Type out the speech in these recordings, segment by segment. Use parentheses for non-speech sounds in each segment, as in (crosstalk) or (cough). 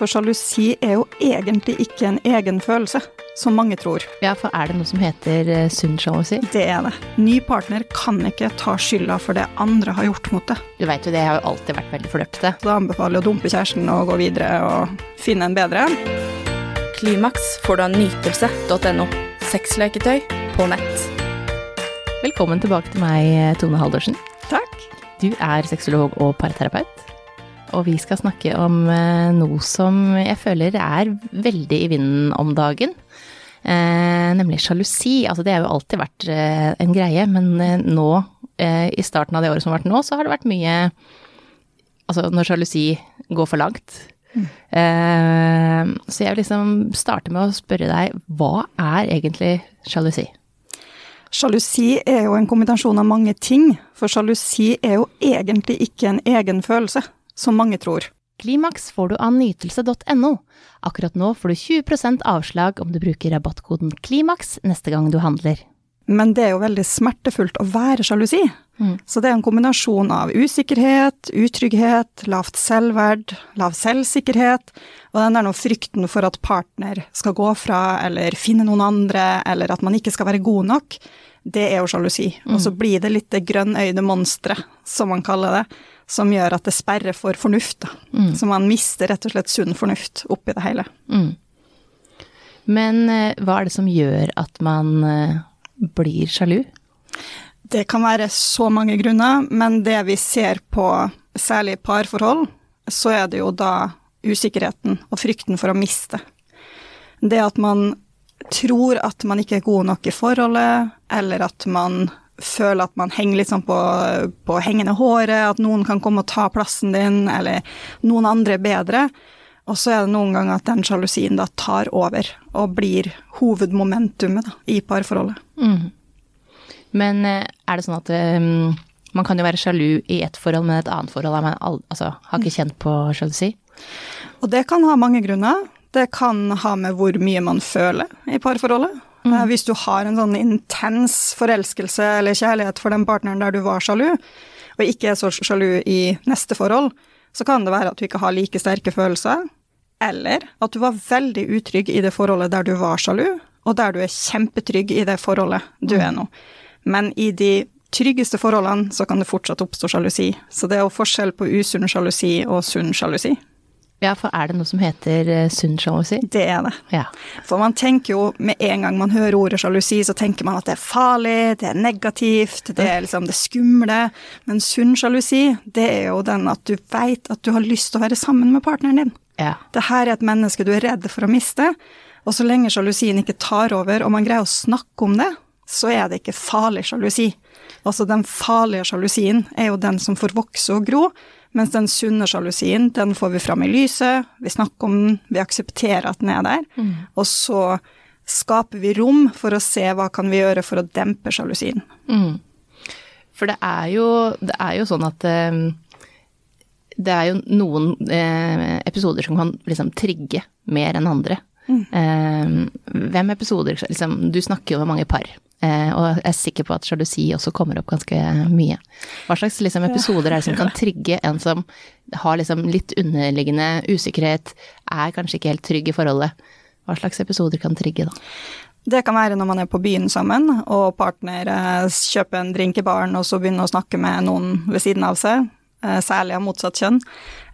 For sjalusi er jo egentlig ikke en egen følelse, som mange tror. Ja, for er det noe som heter eh, sunn sjalusi? Det er det. Ny partner kan ikke ta skylda for det andre har gjort mot det. Du veit jo det, jeg har jo alltid vært veldig flørtete. Da anbefaler jeg å dumpe kjæresten og gå videre og finne en bedre. Klimaks får du av nytelse.no. Sexleketøy på nett. Velkommen tilbake til meg, Tone Haldorsen. Takk. Du er sexolog og parterapeut. Og vi skal snakke om eh, noe som jeg føler er veldig i vinden om dagen. Eh, nemlig sjalusi. Altså det har jo alltid vært eh, en greie, men nå, i starten av det året som har vært nå, så har det vært mye Altså når sjalusi går for langt. Eh, så jeg vil liksom starte med å spørre deg, hva er egentlig sjalusi? Sjalusi er jo en kombinasjon av mange ting, for sjalusi er jo egentlig ikke en egen følelse, som mange tror. Klimaks får du av nytelse.no. Akkurat nå får du 20% avslag om du bruker rabattkoden KLIMAKS neste gang du handler. Men det er jo veldig smertefullt å være sjalusi. Mm. Så det er en kombinasjon av usikkerhet, utrygghet, lavt selvverd, lav selvsikkerhet, og den der nå frykten for at partner skal gå fra, eller finne noen andre, eller at man ikke skal være god nok, det er jo sjalusi. Og så blir det litt det grønnøyde monsteret, som man kaller det, som gjør at det sperrer for fornuft. da. Mm. Så man mister rett og slett sunn fornuft oppi det hele. Mm. Men eh, hva er det som gjør at man eh, blir sjalu? Det kan være så mange grunner, men det vi ser på særlig parforhold, så er det jo da usikkerheten og frykten for å miste. Det at man tror at man ikke er god nok i forholdet, eller at man føler at man henger litt sånn på, på hengende håret, at noen kan komme og ta plassen din, eller noen andre er bedre. Og så er det noen ganger at den sjalusien da tar over og blir hovedmomentumet da, i parforholdet. Mm. Men eh, er det sånn at um, man kan jo være sjalu i ett forhold, men et annet forhold man al altså, har ikke kjent på sjalusi? Og det kan ha mange grunner. Det kan ha med hvor mye man føler i parforholdet. Eh, Hvis du har en sånn intens forelskelse eller kjærlighet for den partneren der du var sjalu, og ikke er så sjalu i neste forhold, så kan det være at du ikke har like sterke følelser, eller at du var veldig utrygg i det forholdet der du var sjalu, og der du er kjempetrygg i det forholdet du er nå. Men i de tryggeste forholdene så kan det fortsatt oppstå sjalusi. Så det er jo forskjell på usunn sjalusi og sunn sjalusi. Ja, for er det noe som heter eh, sunn sjalusi? Det er det. Ja. For man tenker jo med en gang man hører ordet sjalusi, så tenker man at det er farlig, det er negativt, det er liksom det skumle. Men sunn sjalusi, det er jo den at du veit at du har lyst til å være sammen med partneren din. ja. Det her er et menneske du er redd for å miste, og så lenge sjalusien ikke tar over, og man greier å snakke om det, så er det ikke farlig sjalusi. Altså den farlige sjalusien er jo den som får vokse og gro, mens den sunne sjalusien, den får vi fram i lyset, vi snakker om den, vi aksepterer at den er der, og så skaper vi rom for å se hva kan vi gjøre for å dempe sjalusien. Mm. For det er jo, det er jo sånn at eh, det er jo noen eh, episoder som kan liksom trigge mer enn andre. Eh, hvem episoder liksom, Du snakker jo med mange par, og jeg er sikker på at sjalusi også kommer opp ganske mye. Hva slags liksom, episoder er det som kan trigge en som har liksom, litt underliggende usikkerhet, er kanskje ikke helt trygg i forholdet? Hva slags episoder kan trigge da? Det kan være når man er på byen sammen, og partner eh, kjøper en drink i baren, og så begynner å snakke med noen ved siden av seg, eh, særlig av motsatt kjønn.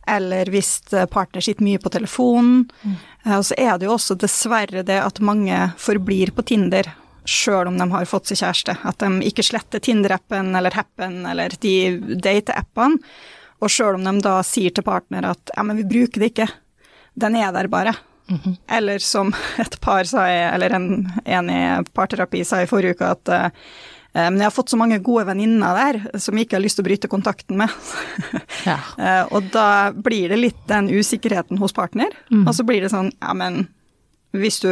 Eller hvis eh, partner sitter mye på telefonen. Mm. Og så er det jo også dessverre det at mange forblir på Tinder sjøl om de har fått seg kjæreste. At de ikke sletter Tinder-appen eller Happen eller de date-appene. Og sjøl om de da sier til partner at ja, men vi bruker det ikke, den er der bare. Eller som et par sa, jeg, eller en, en i parterapi sa i forrige uke, at eh, men jeg har fått så mange gode venninner der som jeg ikke har lyst til å bryte kontakten med. Ja. (laughs) Eh, og da blir det litt den usikkerheten hos partner. Og så blir det sånn, ja men hvis du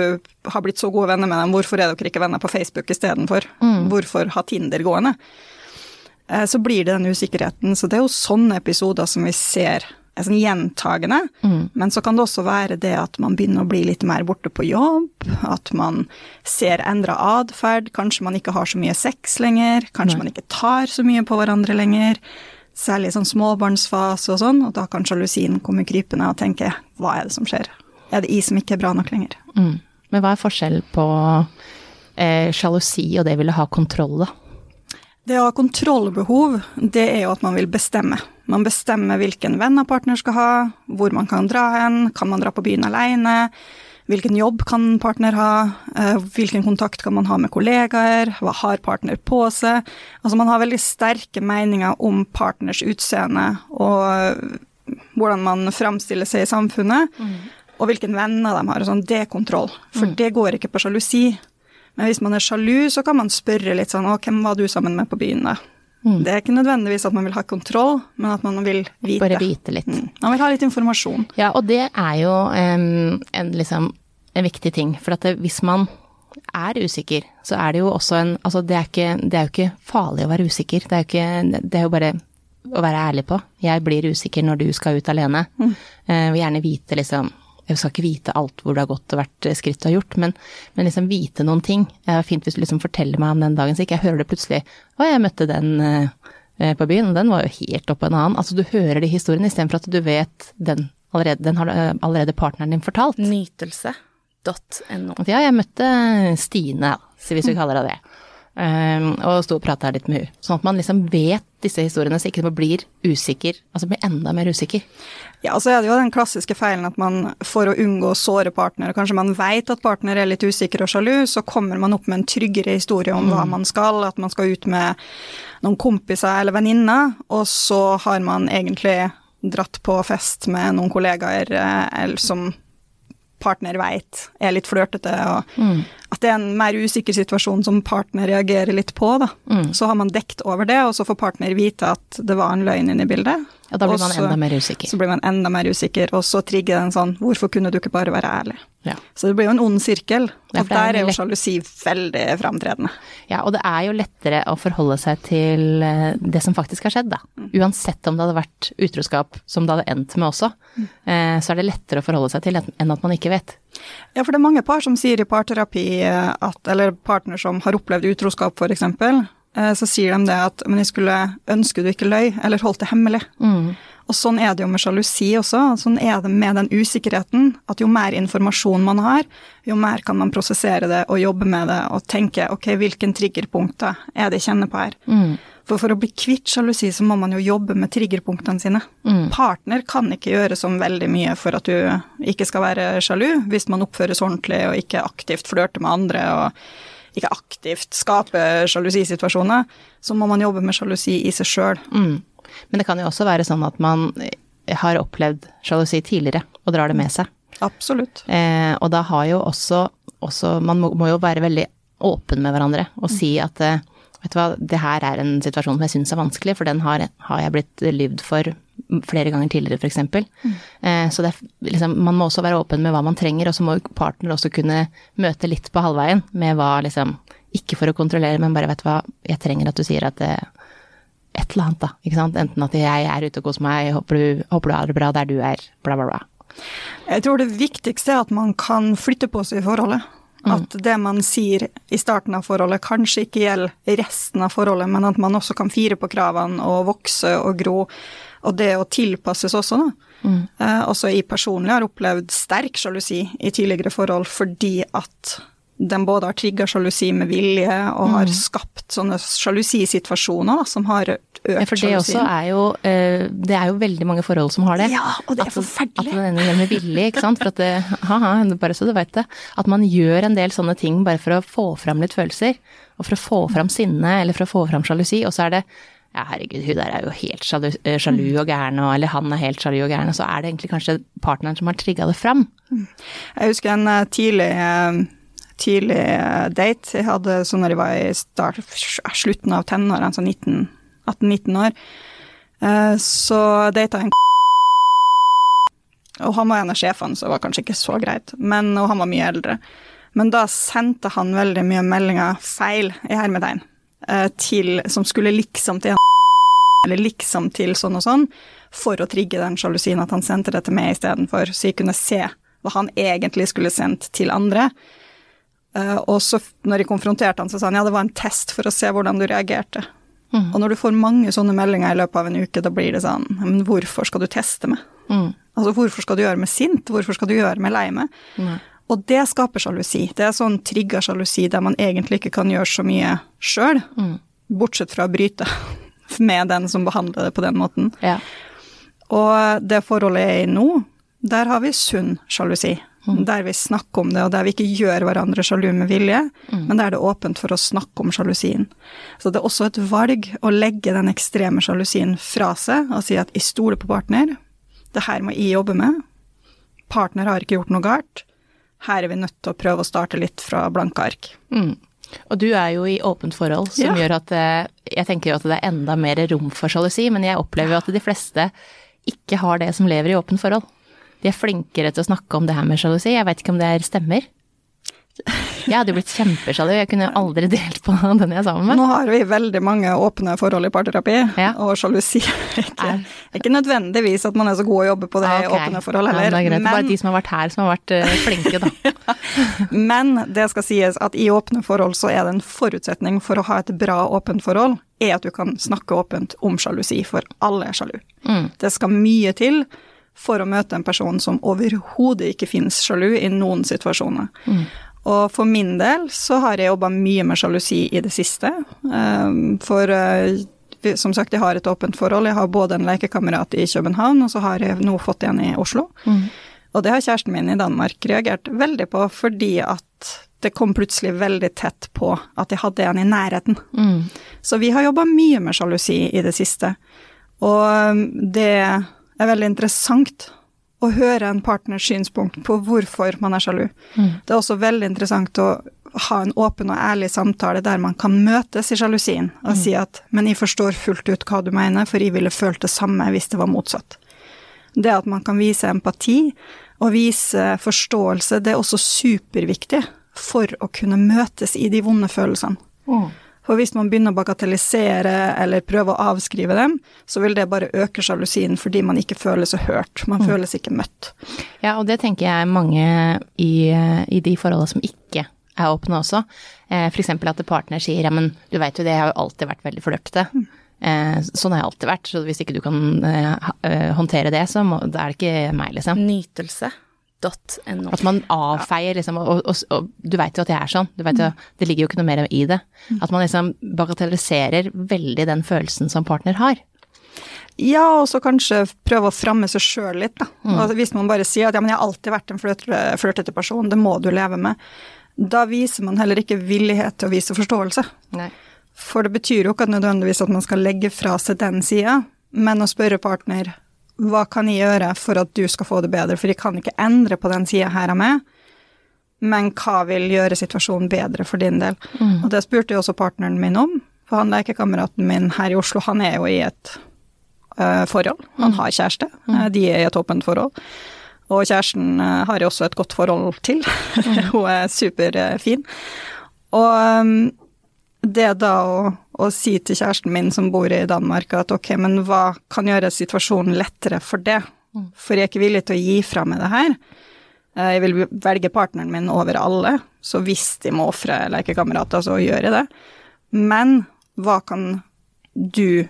har blitt så gode venner med dem, hvorfor er dere ikke venner på Facebook istedenfor? Hvorfor ha Tinder gående? Eh, så blir det den usikkerheten. Så det er jo sånne episoder som vi ser er sånn gjentagende. Men så kan det også være det at man begynner å bli litt mer borte på jobb, at man ser endra atferd, kanskje man ikke har så mye sex lenger, kanskje man ikke tar så mye på hverandre lenger. Særlig sånn småbarnsfase og sånn, og da kan sjalusien komme krypende og tenke hva er det som skjer? Er det i som ikke er bra nok lenger? Mm. Men hva er forskjellen på eh, og det ville ha kontroll, da? Det å ha kontrollbehov, det er jo at man vil bestemme. Man bestemmer hvilken venn av partner skal ha, hvor man kan dra hen, kan man dra på byen alene, hvilken jobb kan partner ha, eh, hvilken kontakt kan man ha med kollegaer, hva har partner på seg? Altså man har veldig sterke meninger om partners utseende og hvordan man framstiller seg i samfunnet, mm. Og hvilken venner de har og sånn. Det er kontroll. For mm. det går ikke på sjalusi. Men hvis man er sjalu, så kan man spørre litt sånn 'Å, hvem var du sammen med på byen', da? Mm. Det er ikke nødvendigvis at man vil ha kontroll, men at man vil vite. Bare vite litt. Mm. Man vil ha litt informasjon. Ja, og det er jo um, en, liksom, en viktig ting. For at det, hvis man er usikker, så er det jo også en Altså, det er, ikke, det er jo ikke farlig å være usikker. Det er jo, ikke, det er jo bare å være ærlig på. Jeg blir usikker når du skal ut alene. Mm. Uh, vil gjerne vite liksom jeg skal ikke vite alt hvor det har gått og hvert skritt du har gjort, men, men liksom vite noen ting. Det er fint hvis du liksom forteller meg om den dagen, så ikke jeg hører det plutselig Å, jeg møtte den uh, på byen, og den var jo helt oppå en annen. Altså du hører de historiene istedenfor at du vet den allerede, den har uh, allerede partneren din fortalt. Nytelse.no. Ja, jeg møtte Stine, hvis vi kaller det det. Um, og sto og prata litt med henne. Sånn at man liksom vet disse historiene, så ikke man blir usikker, altså blir enda mer usikker. Ja, og så er det jo den klassiske feilen at man for å unngå å såre partner, kanskje man vet at partner er litt usikker og sjalu, så kommer man opp med en tryggere historie om mm. hva man skal, at man skal ut med noen kompiser eller venninner, og så har man egentlig dratt på fest med noen kollegaer eller som partner veit er litt flørtete, og mm. At det er en mer usikker situasjon som partner reagerer litt på, da. Mm. Så har man dekt over det, og så får partner vite at det var en løgn inne i bildet. Ja, da blir man enda mer usikker. Så blir man enda mer usikker, og så trigger den sånn Hvorfor kunne du ikke bare være ærlig? Ja. Så det blir jo en ond sirkel, og der er jo sjalusi veldig framtredende. Ja, og det er jo lettere å forholde seg til eh, det som faktisk har skjedd, da. Mm. Uansett om det hadde vært utroskap, som det hadde endt med også, mm. Eh, så er det lettere å forholde seg til enn at man ikke vet. Ja, for det er mange par som sier i parterapi eh, at, eller partner som har opplevd utroskap, f.eks., så sier de det at men jeg skulle ønske du ikke løy, eller holdt det hemmelig. Mm. Og sånn er det jo med sjalusi også. Sånn er det med den usikkerheten. At jo mer informasjon man har, jo mer kan man prosessere det og jobbe med det og tenke ok, hvilken triggerpunkter er det jeg kjenner på her. Mm. For for å bli kvitt sjalusi, så må man jo jobbe med triggerpunktene sine. Mm. Partner kan ikke gjøre så veldig mye for at du ikke skal være sjalu, hvis man oppføres ordentlig og ikke aktivt flørter med andre og ikke aktivt skaper sjalusisituasjoner. Så må man jobbe med sjalusi i seg sjøl. Mm. Men det kan jo også være sånn at man har opplevd sjalusi tidligere og drar det med seg. Absolutt. Eh, og da har jo også, også Man må, må, jo være veldig åpen med hverandre og si at eh, vet du hva, det her er en situasjon som jeg syns er vanskelig, for den har, har jeg blitt lyvd for flere ganger tidligere, f.eks. Mm. Eh, så det, liksom, man må også være åpen med hva man trenger, og så må partner også kunne møte litt på halvveien med hva liksom Ikke for å kontrollere, men bare vet du hva, jeg trenger at du sier at det, et eller annet, da. Ikke sant? Enten at jeg er ute og koser meg, håper du, håper du har det bra der du er, bla, bla, bla. Jeg tror det viktigste er at man kan flytte på seg i forholdet. Mm. At det man sier i starten av forholdet, kanskje ikke gjelder resten av forholdet, men at man også kan fire på kravene og vokse og gro. Og det å tilpasses også, da. Mm. Eh, også jeg personlig har opplevd sterk sjalusi i tidligere forhold fordi at den både har trigga sjalusi med vilje og har mm. skapt sånne sjalusisituasjoner som har økt sjalusien. Ja, for det også er jo eh, Det er jo veldig mange forhold som har det. Ja, og det er forferdelig. At, den ender er med vilje, ikke sant. For at det, ha-ha, bare så du veit det. At man gjør en del sånne ting bare for å få fram litt følelser. Og for å få fram sinne, eller for å få fram sjalusi. Og så er det ja, herregud, hun der er jo helt sjalu, eh, sjalu og gæren, og, eller han er helt sjalu og gæren, og så er det egentlig kanskje partneren som har trigga det fram. Mm. Jeg husker en uh, tidlig tidlig eh, date. Jeg hadde sånn når jeg var i start, slutten av tenårene, altså 18-19 år. Eh, så data jeg en og han var en av sjefene, så det var kanskje ikke så greit, men, og han var mye eldre. Men da sendte han veldig mye meldinger feil, i hermetegn, eh, til Som skulle liksom til en eller liksom til sånn og sånn, for å trigge den sjalusien at han sendte det til meg istedenfor, så jeg kunne se hva han egentlig skulle sendt til andre. Uh, og så når jeg konfronterte han, så sa han ja, det var en test for å se hvordan du reagerte. Og når du får mange sånne meldinger i løpet av en uke, da blir det sånn Men hvorfor skal du teste meg? Mm. Altså hvorfor skal du gjøre meg sint? Hvorfor skal du gjøre meg lei meg? Mm. Og det skaper sjalusi. Det er sånn trigga sjalusi der man egentlig ikke kan gjøre så mye sjøl, Mm. bortsett fra å bryte (laughs) med den som behandler det på den måten. Ja. Og det forholdet jeg er i nå, der har vi sunn sjalusi. Der vi snakker om det, og der vi ikke gjør hverandre sjalu med vilje, men der det er åpent for å snakke om sjalusien. Så det er også et valg å legge den ekstreme sjalusien fra seg og si at jeg stoler på partner, det her må jeg jobbe med, partner har ikke gjort noe galt, her er vi nødt til å prøve å starte litt fra blanke ark. Mm. Og du er jo i åpent forhold, som Ja. gjør at eh, jeg tenker jo at det er enda mer rom for sjalusi, men jeg opplever jo at de fleste ikke har det som lever i åpent forhold. De er flinkere til å snakke om det her med sjalusi. Jeg vet ikke om det her stemmer. Jeg hadde jo blitt kjempesjalu, jeg kunne aldri delt på den jeg er sammen med. Nå har vi veldig mange åpne forhold i parterapi, Ja. og sjalusi er ikke, Er- ikke nødvendigvis at man er så god å jobbe på det i okay. åpne forhold Ja, heller. det er greit. Er bare de som har vært her som har vært uh, flinke, da. (laughs) Men det skal sies at i åpne forhold så er det en forutsetning for å ha et bra åpent forhold, er at du kan snakke åpent om sjalusi, for alle er sjalu. Mm. Det skal mye til for å møte en person som overhodet ikke finnes sjalu i noen situasjoner. Og for min del så har jeg jobba mye med sjalusi i det siste. Um, For uh, som sagt, jeg har et åpent forhold. Jeg har både en lekekamerat i København, og så har jeg nå fått en i Oslo. Og det har kjæresten min i Danmark reagert veldig på, fordi at det kom plutselig veldig tett på at jeg hadde en i nærheten. Mm. Så vi har jobba mye med sjalusi i det siste. Og um, det er veldig interessant å høre en partners synspunkt på hvorfor man er sjalu. Det er også veldig interessant å ha en åpen og ærlig samtale der man kan møtes i sjalusien og si at 'men jeg forstår fullt ut hva du mener, for jeg ville følt det samme hvis det var motsatt'. Det at man kan vise empati og vise forståelse, det er også superviktig for å kunne møtes i de vonde følelsene. For hvis man begynner å bagatellisere eller prøve å avskrive dem, så vil det bare øke sjalusien fordi man ikke føler seg hørt. Man mm. føles ikke møtt. Ja, og det tenker jeg mange i, i de forholdene som ikke er åpne også. Eh, For eksempel at partner sier ja, men du veit jo det, jeg har jo alltid vært veldig flørtete. Eh, Sånn har jeg alltid vært, så hvis ikke du kan eh, håndtere det, så må, da er det ikke meg, liksom. Nytelse.no. At man avfeier liksom, og, og, og du veit jo at jeg er sånn, du vet jo, det ligger jo ikke noe mer i det. At man liksom bagatelliserer veldig den følelsen som partner har. Ja, og så kanskje prøve å framme seg sjøl litt, da. Altså, hvis man bare sier at ja, men jeg har alltid vært en flørt- flørtete person, det må du leve med. Da viser man heller ikke villighet til å vise forståelse. Nei. For det betyr jo ikke nødvendigvis at man skal legge fra seg den sida, men å spørre partner hva kan jeg gjøre for at du skal få det bedre, for jeg kan ikke endre på den sida her av meg, men hva vil gjøre situasjonen bedre for din del? Og det spurte jo også partneren min om, for han lekekameraten min her i Oslo, han er jo i et uh, forhold. Han har kjæreste, mm. de er i et åpent forhold. Og kjæresten uh, har jeg også et godt forhold til. (laughs) Hun er superfin. Og um, det da å, å si til kjæresten min som bor i Danmark at ok, men hva kan gjøre situasjonen lettere for det? For jeg er ikke villig til å gi fra meg det her. Eh, Jeg vil velge partneren min over alle, så hvis de må ofre lekekamerater, så gjør jeg det. Men hva kan du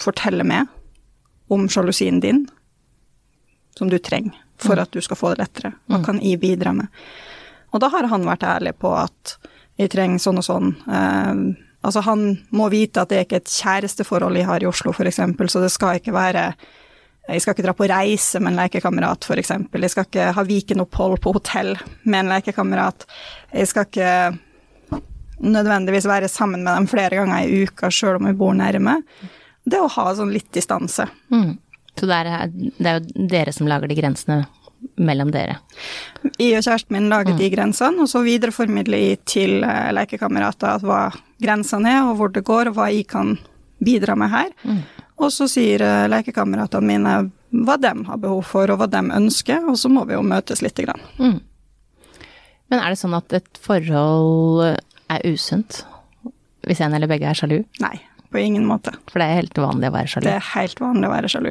fortelle meg om sjalusien din, som du trenger for at du skal få det lettere? Hva kan jeg bidra med? Og da har han vært ærlig på at jeg trenger sånn og sånn. Eh, altså han må vite at det er ikke et kjæresteforhold jeg har i Oslo, f.eks., så det skal ikke være jeg skal ikke dra på reise med en lekekamerat, f.eks. Jeg skal ikke ha Viken-opphold på hotell med en lekekamerat. Jeg skal ikke nødvendigvis være sammen med dem flere ganger i uka, sjøl om vi bor nærme. Det å ha sånn litt distanse. Mm. Så det er, det er jo dere som lager de grensene mellom dere. Jeg og kjæresten min laget de grensene, og så videreformidler jeg til eh, lekekamerater hva grensene er, og hvor det går, og hva jeg kan bidra med her. Og så sier eh, lekekameratene mine hva de har behov for, og hva de ønsker, og så må vi jo møtes lite grann. Men er det sånn at et forhold er usunt hvis en eller begge er sjalu? Nei, på ingen måte. For det er helt vanlig å være sjalu. Det er helt vanlig å være sjalu.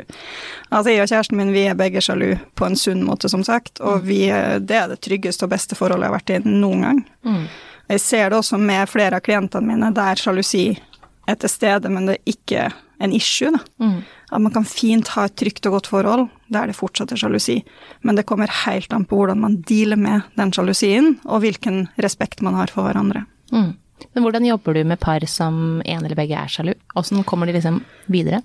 Altså, jeg og kjæresten min, vi er begge sjalu på en sunn måte, som sagt, og vi, det er det tryggeste og beste forholdet jeg har vært i noen gang. Jeg ser det også med flere av klientene mine, der sjalusi er til stede, men det er ikke en issue. Da. At man kan fint ha et trygt og godt forhold der det fortsatt er sjalusi, men det kommer helt an på hvordan man dealer med den sjalusien, og hvilken respekt man har for hverandre. Mm. Men hvordan jobber du med par som en eller begge er sjalu? Åssen kommer de liksom videre?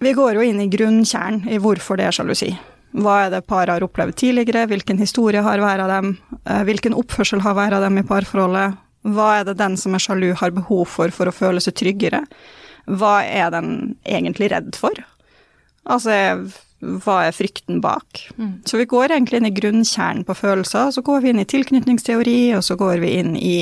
Vi går jo inn i grunnkjernen i hvorfor det er sjalusi. Hva er det par har opplevd tidligere, hvilken historie har hver av dem, eh, hvilken oppførsel har hver av dem i parforholdet, hva er det den som er sjalu har behov for for å føle seg tryggere, hva er den egentlig redd for? Altså, hva er frykten bak? Mm. Så vi går egentlig inn i grunnkjernen på følelser, så går vi inn i tilknytningsteori, og så går vi inn i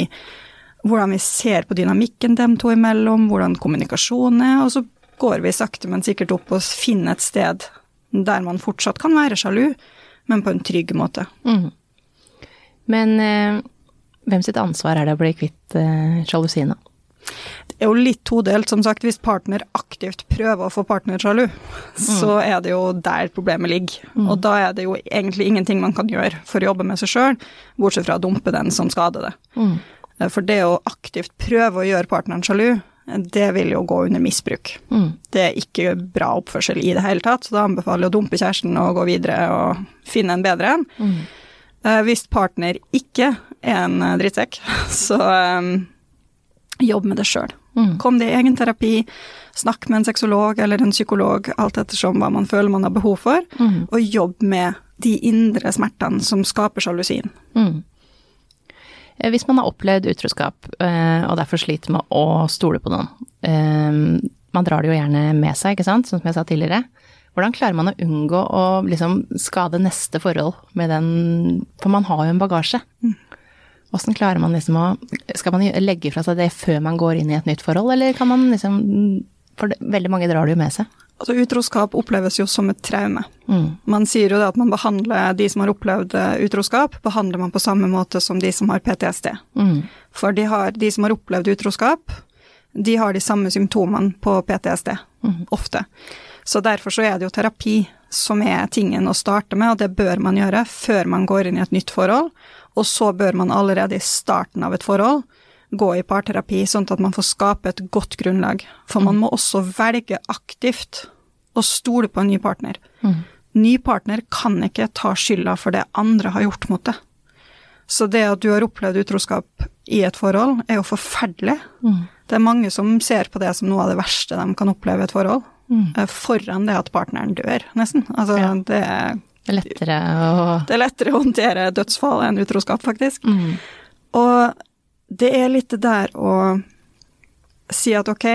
hvordan vi ser på dynamikken dem to imellom, hvordan kommunikasjonen er, og så går vi sakte, men sikkert opp og finner et sted der man fortsatt kan være sjalu, men på en trygg måte. Mm. Men eh, hvem sitt ansvar er det å bli kvitt eh, sjalusien, da? Det er jo litt todelt. Som sagt, hvis partner aktivt prøver å få partner sjalu, mm. så er det jo der problemet ligger. Mm. Og da er det jo egentlig ingenting man kan gjøre for å jobbe med seg sjøl, bortsett fra å dumpe den som skader det. Mm. Eh, for det å aktivt prøve å gjøre partneren sjalu, det vil jo gå under misbruk. Mm. Det er ikke bra oppførsel i det hele tatt, så da anbefaler jeg å dumpe kjæresten og gå videre og finne en bedre en. Mm. Eh, hvis partner ikke er en eh, drittsekk, (laughs) så um, jobb med det sjøl. Mm. Kom det i egen terapi, snakk med en sexolog eller en psykolog, alt ettersom hva man føler man har behov for, mm. og jobb med de indre smertene som skaper sjalusien. Mm. Eh, hvis man har opplevd utroskap eh, og derfor sliter med å stole på noen eh, Man drar det jo gjerne med seg, ikke sant, som jeg sa tidligere. Hvordan klarer man å unngå å liksom skade neste forhold med den For man har jo en bagasje. Åssen klarer man liksom å Skal man legge fra seg det før man går inn i et nytt forhold, eller kan man liksom For veldig mange drar det jo med seg. Altså, utroskap oppleves jo som et traume. Mm. Man sier jo det at man behandler de som har opplevd eh, utroskap, behandler man på samme måte som de som har PTSD. Mm. For de, har, de, som har opplevd utroskap, de har de samme symptomene på PTSD, mm. ofte. Så derfor så er det jo terapi som er tingen å starte med, og det bør man gjøre før man går inn i et nytt forhold. Og så bør man allerede i starten av et forhold gå i parterapi, sånn at man får skape et godt grunnlag. For man må også velge aktivt å stole på en ny partner. Mm. Ny partner kan ikke ta skylda for det andre har gjort mot det. Så det at du har opplevd utroskap i et forhold, er jo forferdelig. Mm. Det er mange som ser på det som noe av det verste de kan oppleve i et forhold. Mm. Eh, foran det at partneren dør, nesten. Altså, ja. det er lettere å Det er lettere å håndtere dødsfall enn utroskap, faktisk. Mm. Og det er litt det der å si at ok,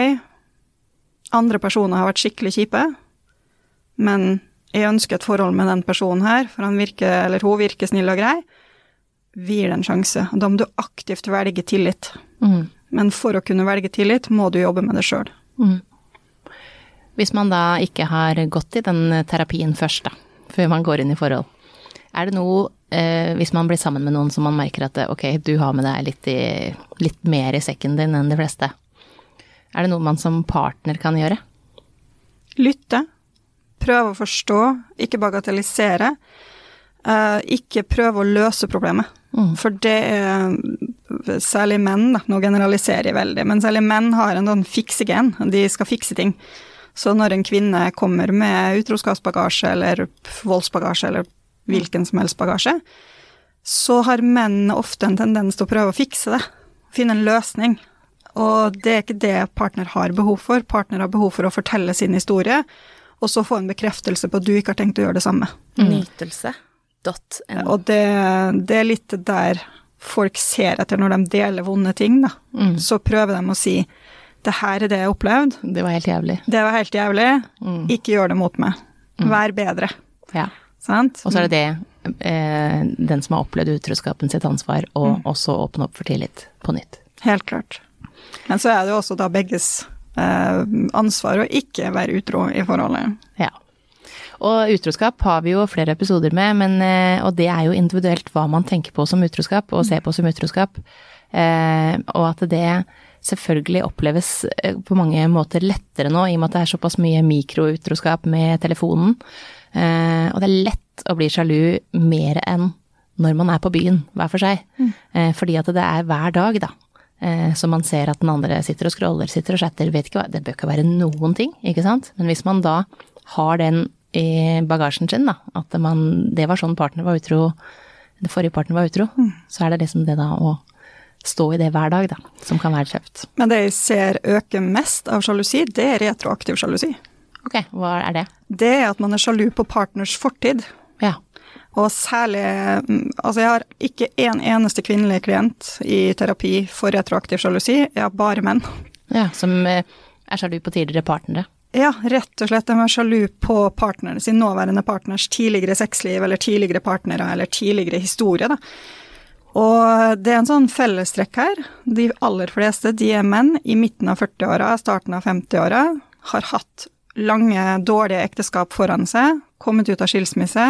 andre personer har vært skikkelig kjipe, men jeg ønsker et forhold med den personen her, for han virker, eller hun virker snill og grei. Vi gir det en sjanse. Da må du aktivt velge tillit. Mm. Men for å kunne velge tillit, må du jobbe med det sjøl. Mm. Hvis man da ikke har gått i den terapien først, da, før man går inn i forhold, er det noe eh, hvis man blir sammen med noen som man merker at ok, du har med deg litt, i, litt mer i sekken din enn de fleste. Er det noe man som partner kan gjøre? Lytte. Prøve å forstå, ikke bagatellisere. Eh, ikke prøve å løse problemet. Mm. For det er særlig menn, da, nå generaliserer jeg veldig, men særlig menn har en sånn fiksegen. De skal fikse ting. Så når en kvinne kommer med utroskapsbagasje eller voldsbagasje eller hvilken som helst bagasje, så har menn ofte en tendens til å prøve å fikse det. Finne en løsning. Og det er ikke det partner har behov for. Partner har behov for å fortelle sin historie, og så få en bekreftelse på at du ikke har tenkt å gjøre det samme. Mm. Nytelse.no. Og det, det, er litt der folk ser etter når de deler vonde ting, da. Mm. Så prøver de å si det her er det jeg har opplevd. Det var helt jævlig. Det var helt jævlig. Mm. Ikke gjør det mot meg. Mm. Vær bedre. Ja. Sant? Og så er det det, eh, den som har opplevd utroskapen sitt ansvar, å mm. også åpne opp for tillit på nytt. Helt klart. Men så er det jo også da begges eh, ansvar å ikke være utro i forholdet. Ja. Og utroskap har vi jo flere episoder med, men, eh, og det er jo individuelt hva man tenker på som utroskap, og ser på som utroskap. Eh, og at det selvfølgelig oppleves eh, på mange måter lettere nå, i og med at det er såpass mye mikroutroskap med telefonen. Eh, og det er lett å bli sjalu mer enn når man er på byen hver for seg. Mm. Eh, fordi at det er hver dag, da. eh, så man ser at den andre sitter og scroller, sitter og chatter, vet ikke hva Det bør ikke være noen ting, ikke sant? Men hvis man da har den i bagasjen sin, da, at man Det var sånn partner var utro, den forrige partner var utro, så er det liksom det da å stå i det hver dag, da, som kan være kjøpt. Men det jeg ser øker mest av sjalusi, det er retroaktiv sjalusi. Ok, hva er det? Det er at man er sjalu på partners fortid. Ja. Og særlig mm, Altså, jeg har ikke en eneste kvinnelig klient i terapi for retroaktiv sjalusi, jeg har bare menn. ja som eh, er sjalu på tidligere partnere. Ja, rett og slett. De er sjalu på partneren sin nåværende partners tidligere sexliv, eller tidligere partnere, eller tidligere historie, da. Og det er en sånn fellestrekk her. De aller fleste, de er menn i midten av 40-åra, starten av 50-åra, har hatt lange, dårlige ekteskap foran seg, kommet ut av skilsmisse,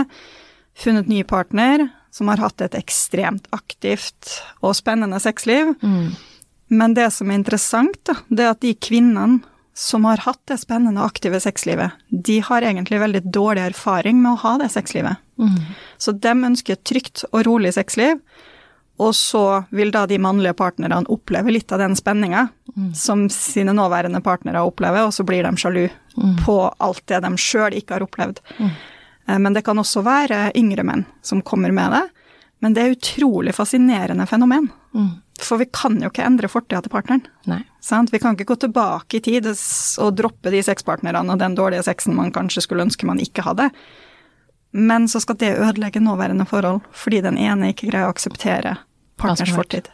funnet ny partner, som har hatt et ekstremt aktivt og spennende sexliv. Men det som er interessant, da, det er at de kvinnene som har hatt det spennende og aktive sexlivet, de har egentlig veldig dårlig erfaring med å ha det sexlivet. Så de ønsker et trygt og rolig sexliv, og så vil da de mannlige partnerne oppleve litt av den spenninga som sine nåværende partnere opplever, og så blir de sjalu på alt det de sjøl ikke har opplevd. Mm. Men det kan også være yngre menn som kommer med det. Men det er utrolig fascinerende fenomen. For vi kan jo ikke endre fortida til partneren. Vi kan ikke gå tilbake i tid og droppe de sexpartnerne og den dårlige sexen man kanskje skulle ønske man ikke hadde. Men så skal det ødelegge nåværende forhold, fordi den ene ikke greier å akseptere partners Hva som fortid.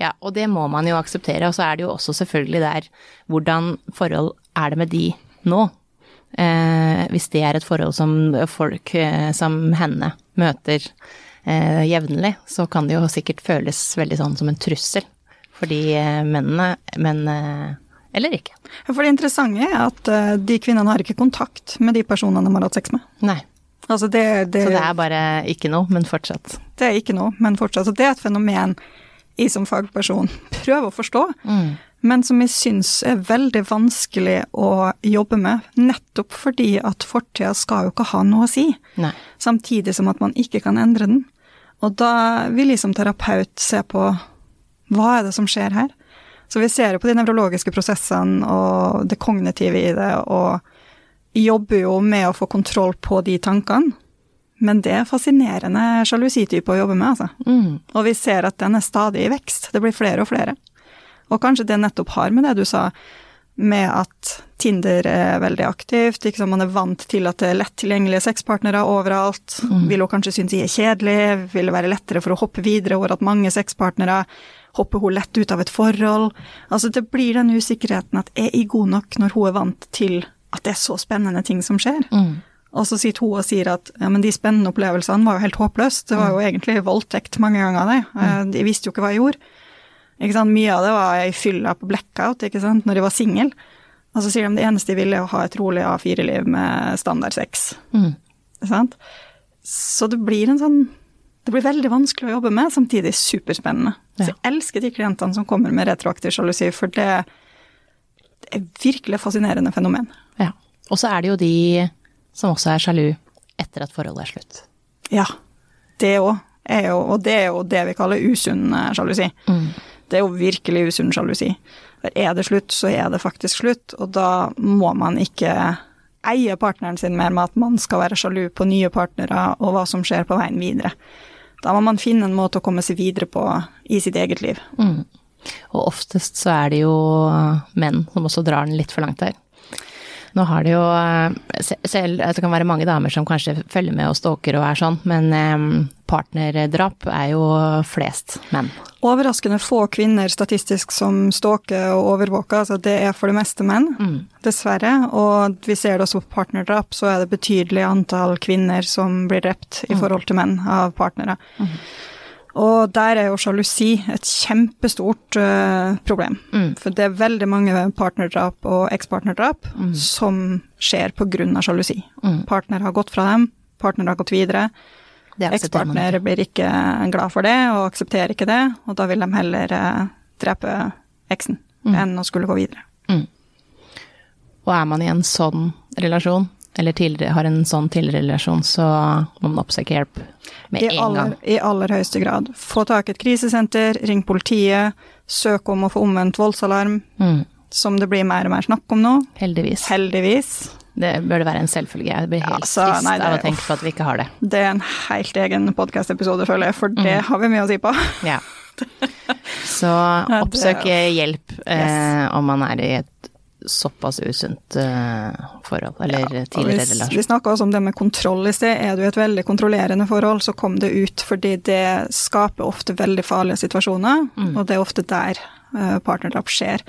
Ja, og det må man jo akseptere. Og så er det jo også selvfølgelig der hvordan forhold er det med de nå? Eh, hvis det er et forhold som folk eh, som henne møter eh, jevnlig, så kan det jo sikkert føles veldig sånn som en trussel for de eh, mennene, men eh, Eller ikke. For det interessante er at eh, de kvinnene har ikke kontakt med de personene de har hatt sex med. Nei. Altså det, det, Så det er bare ikke noe, men fortsatt. det er ikke noe, men fortsatt. Så det er et fenomen jeg som fagperson prøver å forstå, men som jeg syns er veldig vanskelig å jobbe med, nettopp fordi at fortida skal jo ikke ha noe å si, Nei. samtidig som at man ikke kan endre den. Og da vil jeg som terapeut se på hva er det som skjer her? Så vi ser jo på de nevrologiske prosessene og det kognitive i det, og jobber jo med å få kontroll på de tankene. Men det er fascinerende sjalusitype å jobbe med, altså. Mm. Og vi ser at den er stadig i vekst. Det blir flere og flere. Og kanskje det nettopp har med det du sa, med at Tinder er veldig aktivt, ikke man er vant til at det er lett tilgjengelige sexpartnere overalt. Vil hun kanskje synes de er kjedelige, vil det være lettere for å hoppe videre over at mange sexpartnere hopper hun lett ut av et forhold. Altså det blir den usikkerheten at er jeg god nok når hun er vant til at det er så spennende ting som skjer? Og så sitter hun og sier at ja, men de spennende opplevelsene var jo helt håpløst. Det var jo egentlig voldtekt mange ganger det. Eh, De visste jo ikke hva jeg gjorde. Ikke sant? Mye av det var jeg fylla på blackout ikke sant? når jeg var singel. Og så sier de det eneste de ville, er å ha et rolig A4-liv med standard sex. Mm. Sant? Så det blir en sånn Det blir veldig vanskelig å jobbe med, samtidig superspennende. Så jeg elsker de klientene som kommer med retroaktiv sjalusi, for det, virkelig fascinerende fenomen. Ja. Og så er det jo de som også er sjalu etter at forholdet er slutt. Ja, det òg. Og det er jo det vi kaller usunn sjalusi. sjalusi. Det er jo virkelig usunn sjalusi. For er det slutt, så er det faktisk slutt, og da må man ikke eie partneren sin mer med at man skal være sjalu på nye partnere og hva som skjer på veien videre. Da må man finne en måte å komme seg videre på i sitt eget liv. Og oftest så er det jo menn som også drar den litt for langt der. Nå har det jo eh, selv altså Det kan være mange damer som kanskje følger med og stalker og er sånn, men eh, partnerdrap er jo flest menn. Overraskende få kvinner statistisk som stalker og overvåker, altså det er for det meste menn, dessverre. Og vi ser det også på partnerdrap, så er det betydelig antall kvinner som blir drept i forhold til menn av partnere. Og der er jo sjalusi et kjempestort uh, problem. For det er veldig mange partnerdrap og ekspartnerdrap som skjer av sjalusi. Partner har gått fra dem, partner har gått videre. Ekspartner blir ikke glad for det og aksepterer ikke det, og da vil de heller uh, drepe eksen enn å skulle gå videre. Og er man i en sånn relasjon, eller har en sånn tidligere relasjon, så må man oppsøke hjelp med I en aller, gang. I aller høyeste grad. Få tak i et krisesenter, ring politiet, søk om å få omvendt voldsalarm, Mm. som det blir mer og mer snakk om nå. Heldigvis. Heldigvis. Det bør det være en selvfølge. Jeg blir helt Ja, så, trist nei, det- av å tenke på at vi ikke har det. Det er en helt egen podkast-episode, føler jeg, for det Mm. har vi mye å si på. Ja. (laughs) Så oppsøk hjelp eh, om man er i et såpass usunt eh, forhold, eller ja, tidligere vi, relasjon. vi snakka også om det med kontroll i sted. Er du i et veldig kontrollerende forhold, så kom det ut, fordi det skaper ofte veldig farlige situasjoner, Mm. og det er ofte der eh, partnerdrap skjer.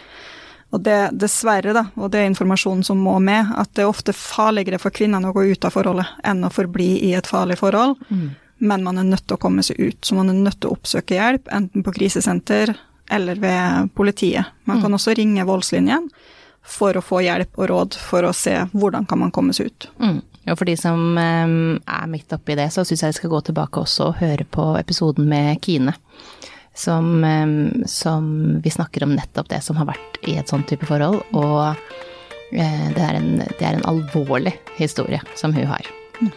Og det, dessverre, da, og det er informasjonen som må med, at det er ofte farligere for kvinnene å gå ut av forholdet enn å forbli i et farlig forhold. Mm. Men man er nødt til å komme seg ut, så man er nødt til å oppsøke hjelp, enten på krisesenter eller ved politiet. Man kan også ringe voldslinjen for å få hjelp og råd for å se hvordan kan man komme seg ut. Mm. Og for de som eh, er midt oppi det, så syns jeg de skal gå tilbake også og høre på episoden med Kine. Som, eh, som vi snakker om nettopp det som har vært i et sånt type forhold. Og eh, det, er en, det er en alvorlig historie som hun har.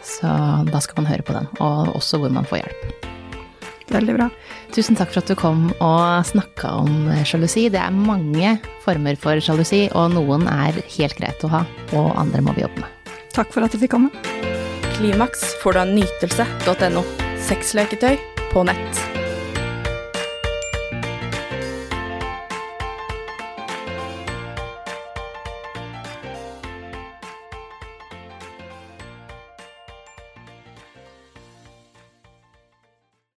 Så da skal man høre på den, og også hvor man får hjelp. Veldig bra. Tusen takk for at du kom og snakka om eh, sjalusi. Det er mange former for sjalusi, og noen er helt greit å ha, og andre må vi jobbe med. Takk for at du fikk komme. Klimaks får du av nytelse.no. Sexleketøy på nett.